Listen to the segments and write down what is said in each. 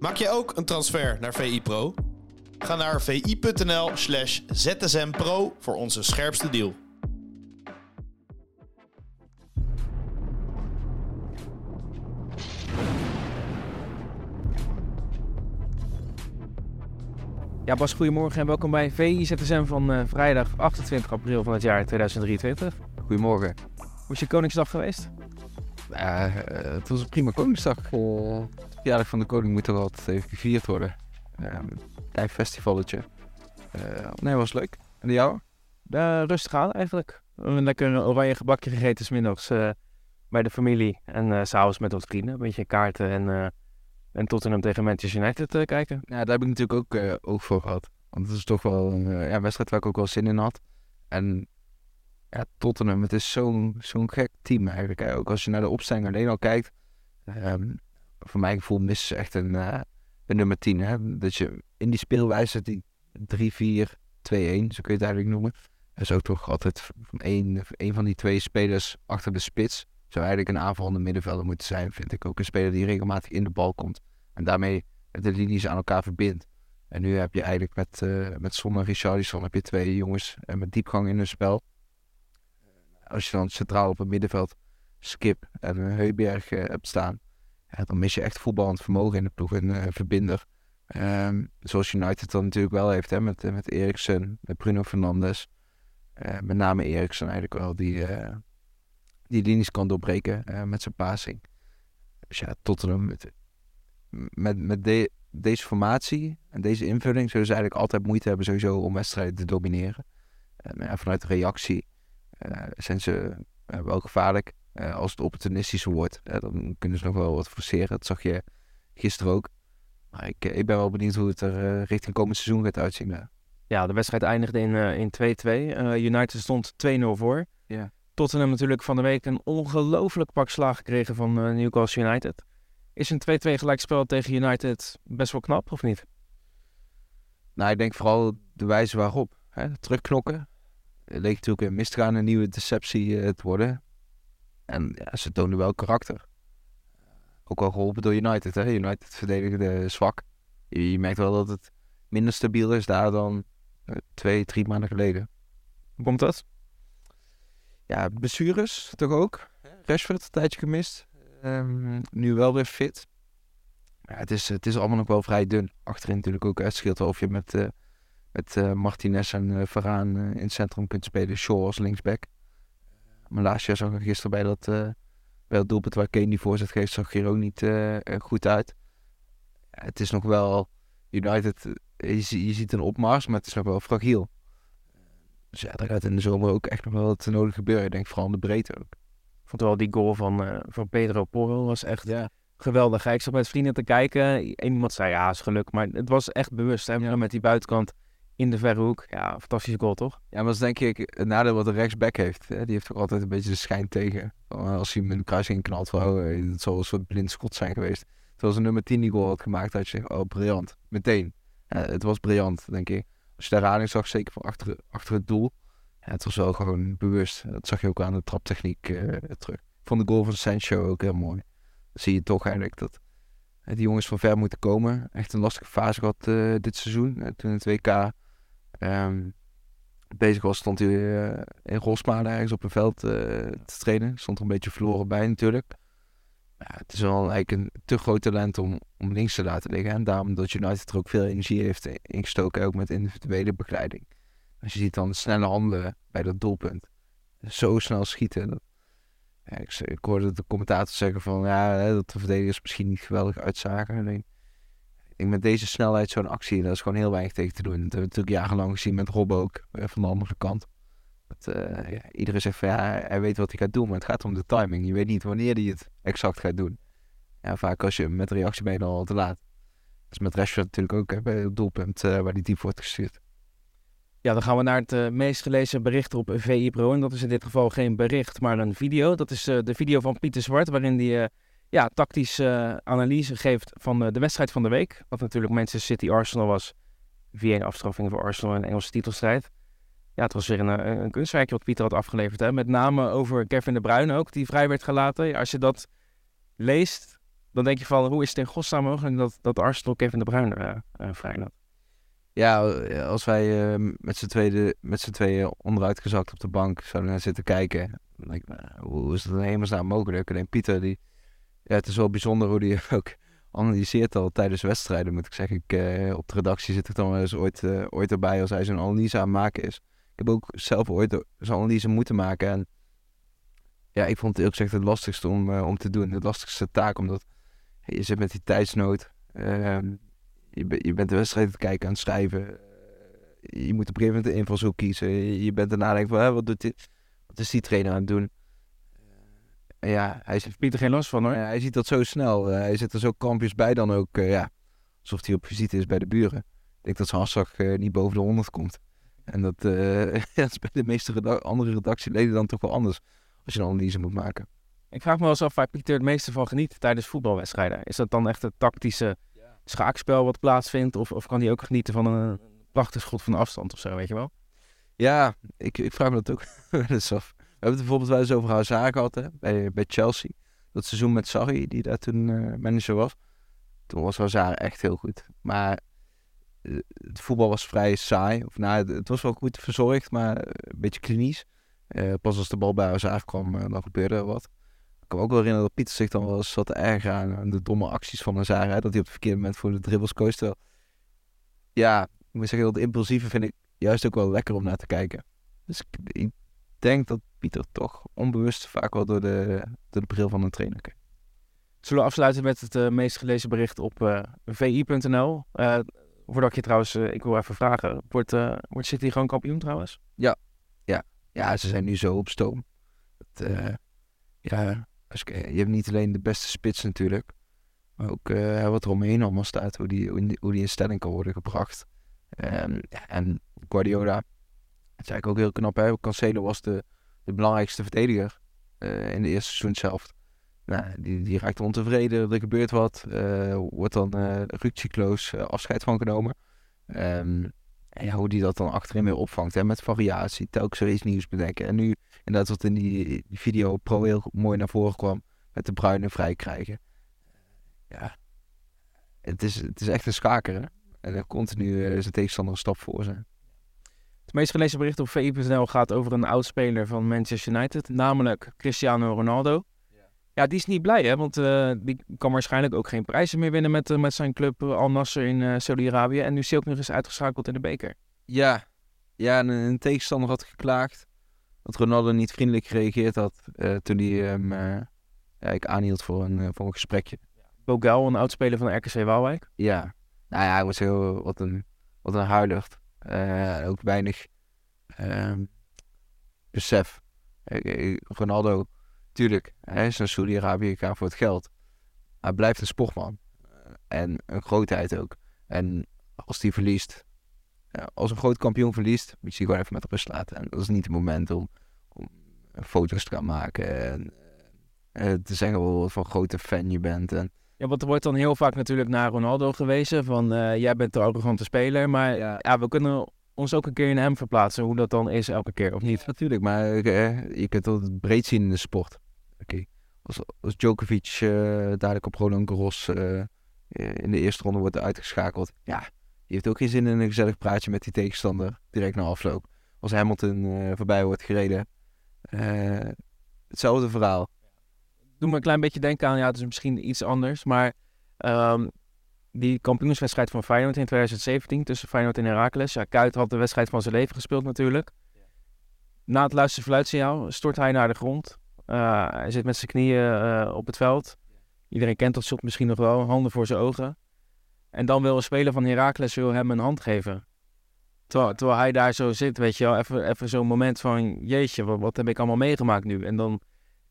Maak je ook een transfer naar VI Pro? Ga naar vi.nl slash zsmpro voor onze scherpste deal. Ja, Bas, goedemorgen en welkom bij VI-ZSM van uh, vrijdag 28 april van het jaar 2023. Goedemorgen. Hoe is je Koningsdag geweest? Uh, het was een prima Koningsdag. Het verjaardag van de koning moet toch altijd even gevierd worden. Uh, klein festivalletje. nee, was leuk. En jou? rustig aan eigenlijk. Een lekker oranje gebakje gegeten smiddags bij de familie. En s'avonds met wat vrienden. Een beetje kaarten en en Tottenham tegen Manchester United kijken. Ja, daar heb ik natuurlijk ook uh, oog voor gehad. Want het is toch wel een uh, ja, wedstrijd waar ik ook wel zin in had. En ja, Tottenham, het is zo'n zo'n gek team eigenlijk. Hè. Ook als je naar de opstelling alleen al kijkt. Um, voor mijn gevoel missen ze echt een, een nummer 10. Hè. Dat je in die speelwijze, die 3-4-2-1, zo kun je het eigenlijk noemen. is ook toch altijd van één, van die twee spelers achter de spits zou eigenlijk een aanvallende middenvelder moeten zijn, vind ik. Ook een speler die regelmatig in de bal komt. En daarmee de linies aan elkaar verbindt. En nu heb je eigenlijk met, uh, met Son en Richarlison heb je twee jongens uh, met diepgang in hun spel. Als je dan centraal op het middenveld Skip en Heuberg uh, hebt staan, dan mis je echt voetballend vermogen in de ploeg en verbinder. Um, zoals United dan natuurlijk wel heeft, hè, met, met Eriksen, met Bruno Fernandes. met name Eriksen eigenlijk wel, die, die linies kan doorbreken uh, met zijn passing. Dus ja, Tottenham met, met, met de, deze formatie en deze invulling zullen ze eigenlijk altijd moeite hebben sowieso om wedstrijden te domineren. En vanuit de reactie uh, zijn ze uh, wel gevaarlijk. Als het opportunistischer wordt, dan kunnen ze nog wel wat forceren. Dat zag je gisteren ook. Maar ik, ik ben wel benieuwd hoe het er richting komend seizoen gaat uitzien. Ja, de wedstrijd eindigde in 2-2. United stond 2-0 voor. Ja. Tottenham natuurlijk van de week een ongelooflijk pak slaag gekregen van Newcastle United. Is een 2-2 gelijkspel tegen United best wel knap, of niet? Nou, ik denk vooral de wijze waarop. Hè? Terugknokken. Het leek natuurlijk een misgaan een nieuwe deceptie uh, te worden. En ja, ze toonden wel karakter. Ook al geholpen door United. Hè? United verdedigde zwak. Je, je, merkt wel dat het minder stabiel is daar dan uh, twee, drie maanden geleden. Hoe komt dat? ja, blessures toch ook. Rashford een tijdje gemist. Um, nu wel weer fit. Ja, het, is, het is allemaal nog wel vrij dun. Achterin natuurlijk ook. Het scheelt wel of je met, uh, met uh, Martinez en uh, Varaan in het centrum kunt spelen. Shaw als linksback. Maar laatst jaar zag ik gisteren bij dat, bij dat doelpunt waar Kane die voorzet geeft, zag hier ook niet goed uit. Ja, het is nog wel... United, je, je ziet een opmars, maar het is nog wel fragiel. Dus ja, daar gaat in de zomer ook echt nog wel wat nodig gebeuren. Ik denk vooral in de breedte ook. Ik vond wel die goal van, uh, van Pedro Porro was echt ja. geweldig. Ik zat met vrienden te kijken. En iemand zei ja, is geluk. Maar het was echt bewust. Hè? Ja. Met die buitenkant in de verre hoek. Ja, fantastische goal toch? Ja, maar dat is denk ik het nadeel wat de rechtsback heeft. Hè? Die heeft toch altijd een beetje de schijn tegen. Als hij met een kruising knalt, van, oh, het zal een soort blind schot zijn geweest. Terwijl ze nummer 10 die goal had gemaakt, had je zegt, oh briljant. Meteen. Het was briljant, denk ik. Als je de herhaling zag, zeker van achter, achter het doel. Ja, het was wel gewoon bewust. Dat zag je ook aan de traptechniek uh, terug. Vond de goal van Sancho ook heel mooi. Zie je toch eigenlijk dat die jongens van ver moeten komen. Echt een lastige fase gehad dit seizoen. toen het WK ehm, bezig was, stond hij in Rosmalen ergens op een veld te trainen. Stond er een beetje verloren bij natuurlijk het is wel eigenlijk een te groot talent om, om links te laten liggen. En daarom dat United er ook veel energie heeft ingestoken, ook met individuele begeleiding. Als je ziet dan snelle handen bij dat doelpunt. Zo snel schieten. Ja, ik, ik, hoorde de commentator zeggen van ja, dat de verdedigers misschien niet geweldig uitzagen. Alleen, met deze snelheid zo'n actie, daar is gewoon heel weinig tegen te doen. Dat hebben we natuurlijk jarenlang gezien met Rob ook, eh, van de andere kant. Dat, uh, ja, iedereen zegt van ja, hij weet wat hij gaat doen, maar het gaat om de timing. Je weet niet wanneer hij het exact gaat doen. Ja, vaak als je met reactie ben je dan al te laat. Dat is met Rashford natuurlijk ook hè, bij het doelpunt uh, waar die diep wordt gestuurd. Ja, dan gaan we naar het uh, meest gelezen bericht op VI Pro. En dat is in dit geval geen bericht, maar een video. Dat is de video van Pieter Zwart, waarin hij ja, tactische analyse geeft van de wedstrijd van de week. Wat natuurlijk Manchester City Arsenal was. 4-1 afstraffing voor Arsenal de Engelse titelstrijd ja, het was weer een, eh, een kunstwerkje wat Pieter had afgeleverd. Hè? Met name over Kevin de Bruyne ook, die vrij werd gelaten. als je dat leest, dan denk je van, hoe is het in godsnaam mogelijk dat, dat Arsenal Kevin de Bruyne uh, vrij laat? Ja, als wij met z'n tweeën, tweeën onderuit gezakt op de bank zouden naar zitten kijken. Dan denk ik, nou, hoe is dat in hemelsnaam mogelijk? Alleen Pieter, die, ja, het is wel bijzonder hoe die ook analyseert al tijdens wedstrijden, moet ik zeggen. Ik, uh, op de redactie zit ik dan wel eens ooit, uh, ooit erbij als hij zo'n analyse aan het maken is. Ik heb ook zelf ooit zo'n analyse moeten maken. En ja, ik vond het eerlijk gezegd het lastigste om, uh, om te doen. De lastigste taak, omdat je zit met die tijdsnood. Ehm, je, je bent de wedstrijd te kijken aan het schrijven. je moet op een gegeven moment de invalshoek kiezen. Je, bent daarna denken van, hè, wat, doet dit, wat is die trainer aan het doen? Ja, hij heeft Pieter geen last van hoor. Ja, hij ziet dat zo snel. Uh, hij zit er zo kampjes bij dan ook. Uh, ja, alsof hij op visite is bij de buren. Ik denk dat zijn hartslag uh, niet boven de 100 komt. En dat, dat is bij de meeste reda andere redactieleden dan toch wel anders. Als je een analyse moet maken. Ik vraag me wel eens af waar Pieter het meeste van geniet tijdens voetbalwedstrijden. Is dat dan echt het tactische schaakspel wat plaatsvindt? Of, of kan hij ook genieten van een prachtig schot van afstand of zo, weet je wel? Ja, ik, ik vraag me dat ook wel eens af. Hebben het bijvoorbeeld wel eens over Hazard gehad bij, bij Chelsea. Dat seizoen met Sarri, die daar toen uh, manager was. Toen was Hazard echt heel goed. Maar uh, het voetbal was vrij saai. Of, nou, het, was wel goed verzorgd, maar een beetje klinisch. Pas als de bal bij Hazard kwam, dan gebeurde er wat. Ik kan me ook wel herinneren dat Pieter zich dan wel eens zat te ergeren aan de domme acties van Hazard. Hè, dat hij op het verkeerde moment voor de dribbles koos. Ja, ik moet zeggen, dat impulsieve vind ik juist ook wel lekker om naar te kijken. Dus ik denk dat Pieter toch onbewust vaak wel door de, door de bril van een trainer kijkt. Zullen we afsluiten met het uh, meest gelezen bericht op uh, vi.nl? Uh, voordat ik je trouwens, ik wil even vragen, wordt, wordt City gewoon kampioen trouwens? Ja, ja, ja ze zijn nu zo op stoom. Het, ja, als ik, je hebt niet alleen de beste spits natuurlijk, maar ook wat er omheen allemaal staat, hoe die, hoe die in stelling kan worden gebracht. Um, ja, en Guardiola, dat is eigenlijk ook heel knap. Hè? Cancelo was de, de belangrijkste verdediger uh, in de eerste seizoen zelf. Nou, die, die raakt ontevreden, er gebeurt wat. Uh, wordt dan uh, rukcycloos afscheid van genomen. Um, en ja, hoe die dat dan achterin weer opvangt. Hè? Met variatie, telkens er iets nieuws bedenken. En nu, inderdaad wat in die, die video pro heel mooi naar voren kwam. Met de bruine vrij krijgen. Ja, het is, het is echt een schaker. En er continu zijn tegenstander een stap voor zijn. Het meest gelezen bericht op VI.nl gaat over een oudspeler van Manchester United, namelijk Cristiano Ronaldo. Ja, die is niet blij, hè, want uh, die kan waarschijnlijk ook geen prijzen meer winnen met, uh, met zijn club Al Nasser in uh, Saudi-Arabië. En nu is hij ook nog eens uitgeschakeld in de beker. Ja, ja en een tegenstander had geklaagd dat Ronaldo niet vriendelijk gereageerd had toen hij hem ja, ik aanhield voor een, voor een gesprekje. Bogal, een oudspeler van RKC Waalwijk. Ja, nou ja, ik moet zeggen, wat een, wat een huilucht. Uh, ook weinig uh, besef. Ronaldo, tuurlijk, hij is naar Saudi-Arabië voor het geld. Hij blijft een sportman. En een grootheid ook. En als die verliest, als een groot kampioen verliest, moet je gewoon even met rust laten. En dat is niet het moment om, om foto's te gaan maken. En, uh, te zeggen wat voor grote fan je bent. En, ja, want er wordt dan heel vaak natuurlijk naar Ronaldo gewezen. Van uh, jij bent de arrogante speler. Maar ja. ja. we kunnen ons ook een keer in hem verplaatsen. Hoe dat dan is elke keer, of niet? Natuurlijk, maar uh, je kunt het breed zien in de sport. Oké. Okay. Als, als Djokovic uh, dadelijk op Roland Garros in de eerste ronde wordt uitgeschakeld. Ja, die heeft ook geen zin in een gezellig praatje met die tegenstander. Direct na afloop. Als Hamilton voorbij wordt gereden. hetzelfde verhaal doet me een klein beetje denken aan, ja, het is misschien iets anders, maar um, die kampioenswedstrijd van Feyenoord in 2017 tussen Feyenoord en Heracles. Ja, Kuit had de wedstrijd van zijn leven gespeeld natuurlijk. Na het luisteren fluitsignaal stort hij naar de grond. Uh, hij zit met zijn knieën uh, op het veld. Iedereen kent dat shot misschien nog wel, handen voor zijn ogen. En dan wil een speler van Heracles wil hem een hand geven. Terwijl, terwijl hij daar zo zit, weet je wel, even, even zo'n moment van, jeetje, wat, wat heb ik allemaal meegemaakt nu? En dan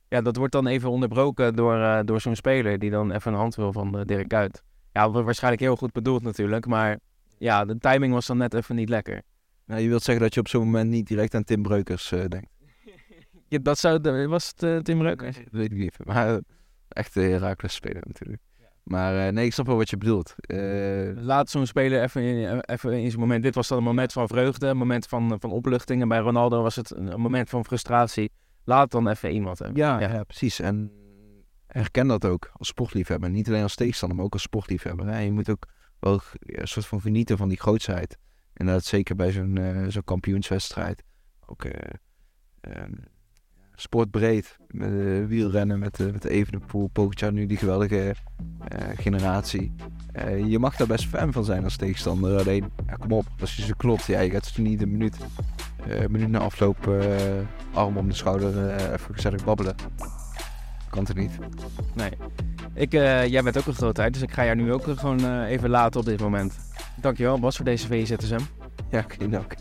ja, dat wordt dan even onderbroken door, uh, door zo'n speler die dan even een hand wil van uh, Dirk Kuyt. Ja, waarschijnlijk heel goed bedoeld natuurlijk, maar ja, de timing was dan net even niet lekker. Nou, je wilt zeggen dat je op zo'n moment niet direct aan Tim Breukers uh, denkt. ja, dat zou, was het Tim Breukers? Nee, dat weet ik niet, maar echt de Herakles speler natuurlijk. Maar nee, ik snap wel wat je bedoelt. Laat zo'n speler even in, even in zijn moment. Dit was dan een moment van vreugde, een moment van, van opluchting. En bij Ronaldo was het een moment van frustratie laat dan even iemand hebben. Ja, ja. ja, precies. En herken dat ook als sportliefhebber. Niet alleen als tegenstander, maar ook als sportliefhebber. Je moet ook wel een soort van genieten van die grootsheid. En dat zeker bij zo'n uh, zo'n kampioenswedstrijd. Ook uh, um, sportbreed. Met uh, wielrennen, met, uh, met de Evenepoel, Pogacar, nu die geweldige generatie. je mag daar best fan van zijn als tegenstander. Alleen, ja, kom op, als je ze klopt, ja, je gaat ze niet een minuut, een minuut na afloop arm om de schouder even gezellig babbelen. Kan het niet. Nee. Ik, jij bent ook een grootheid, dus ik ga jou nu ook gewoon even laten op dit moment. Dankjewel Bas voor deze VZSM. Ja, geen dank.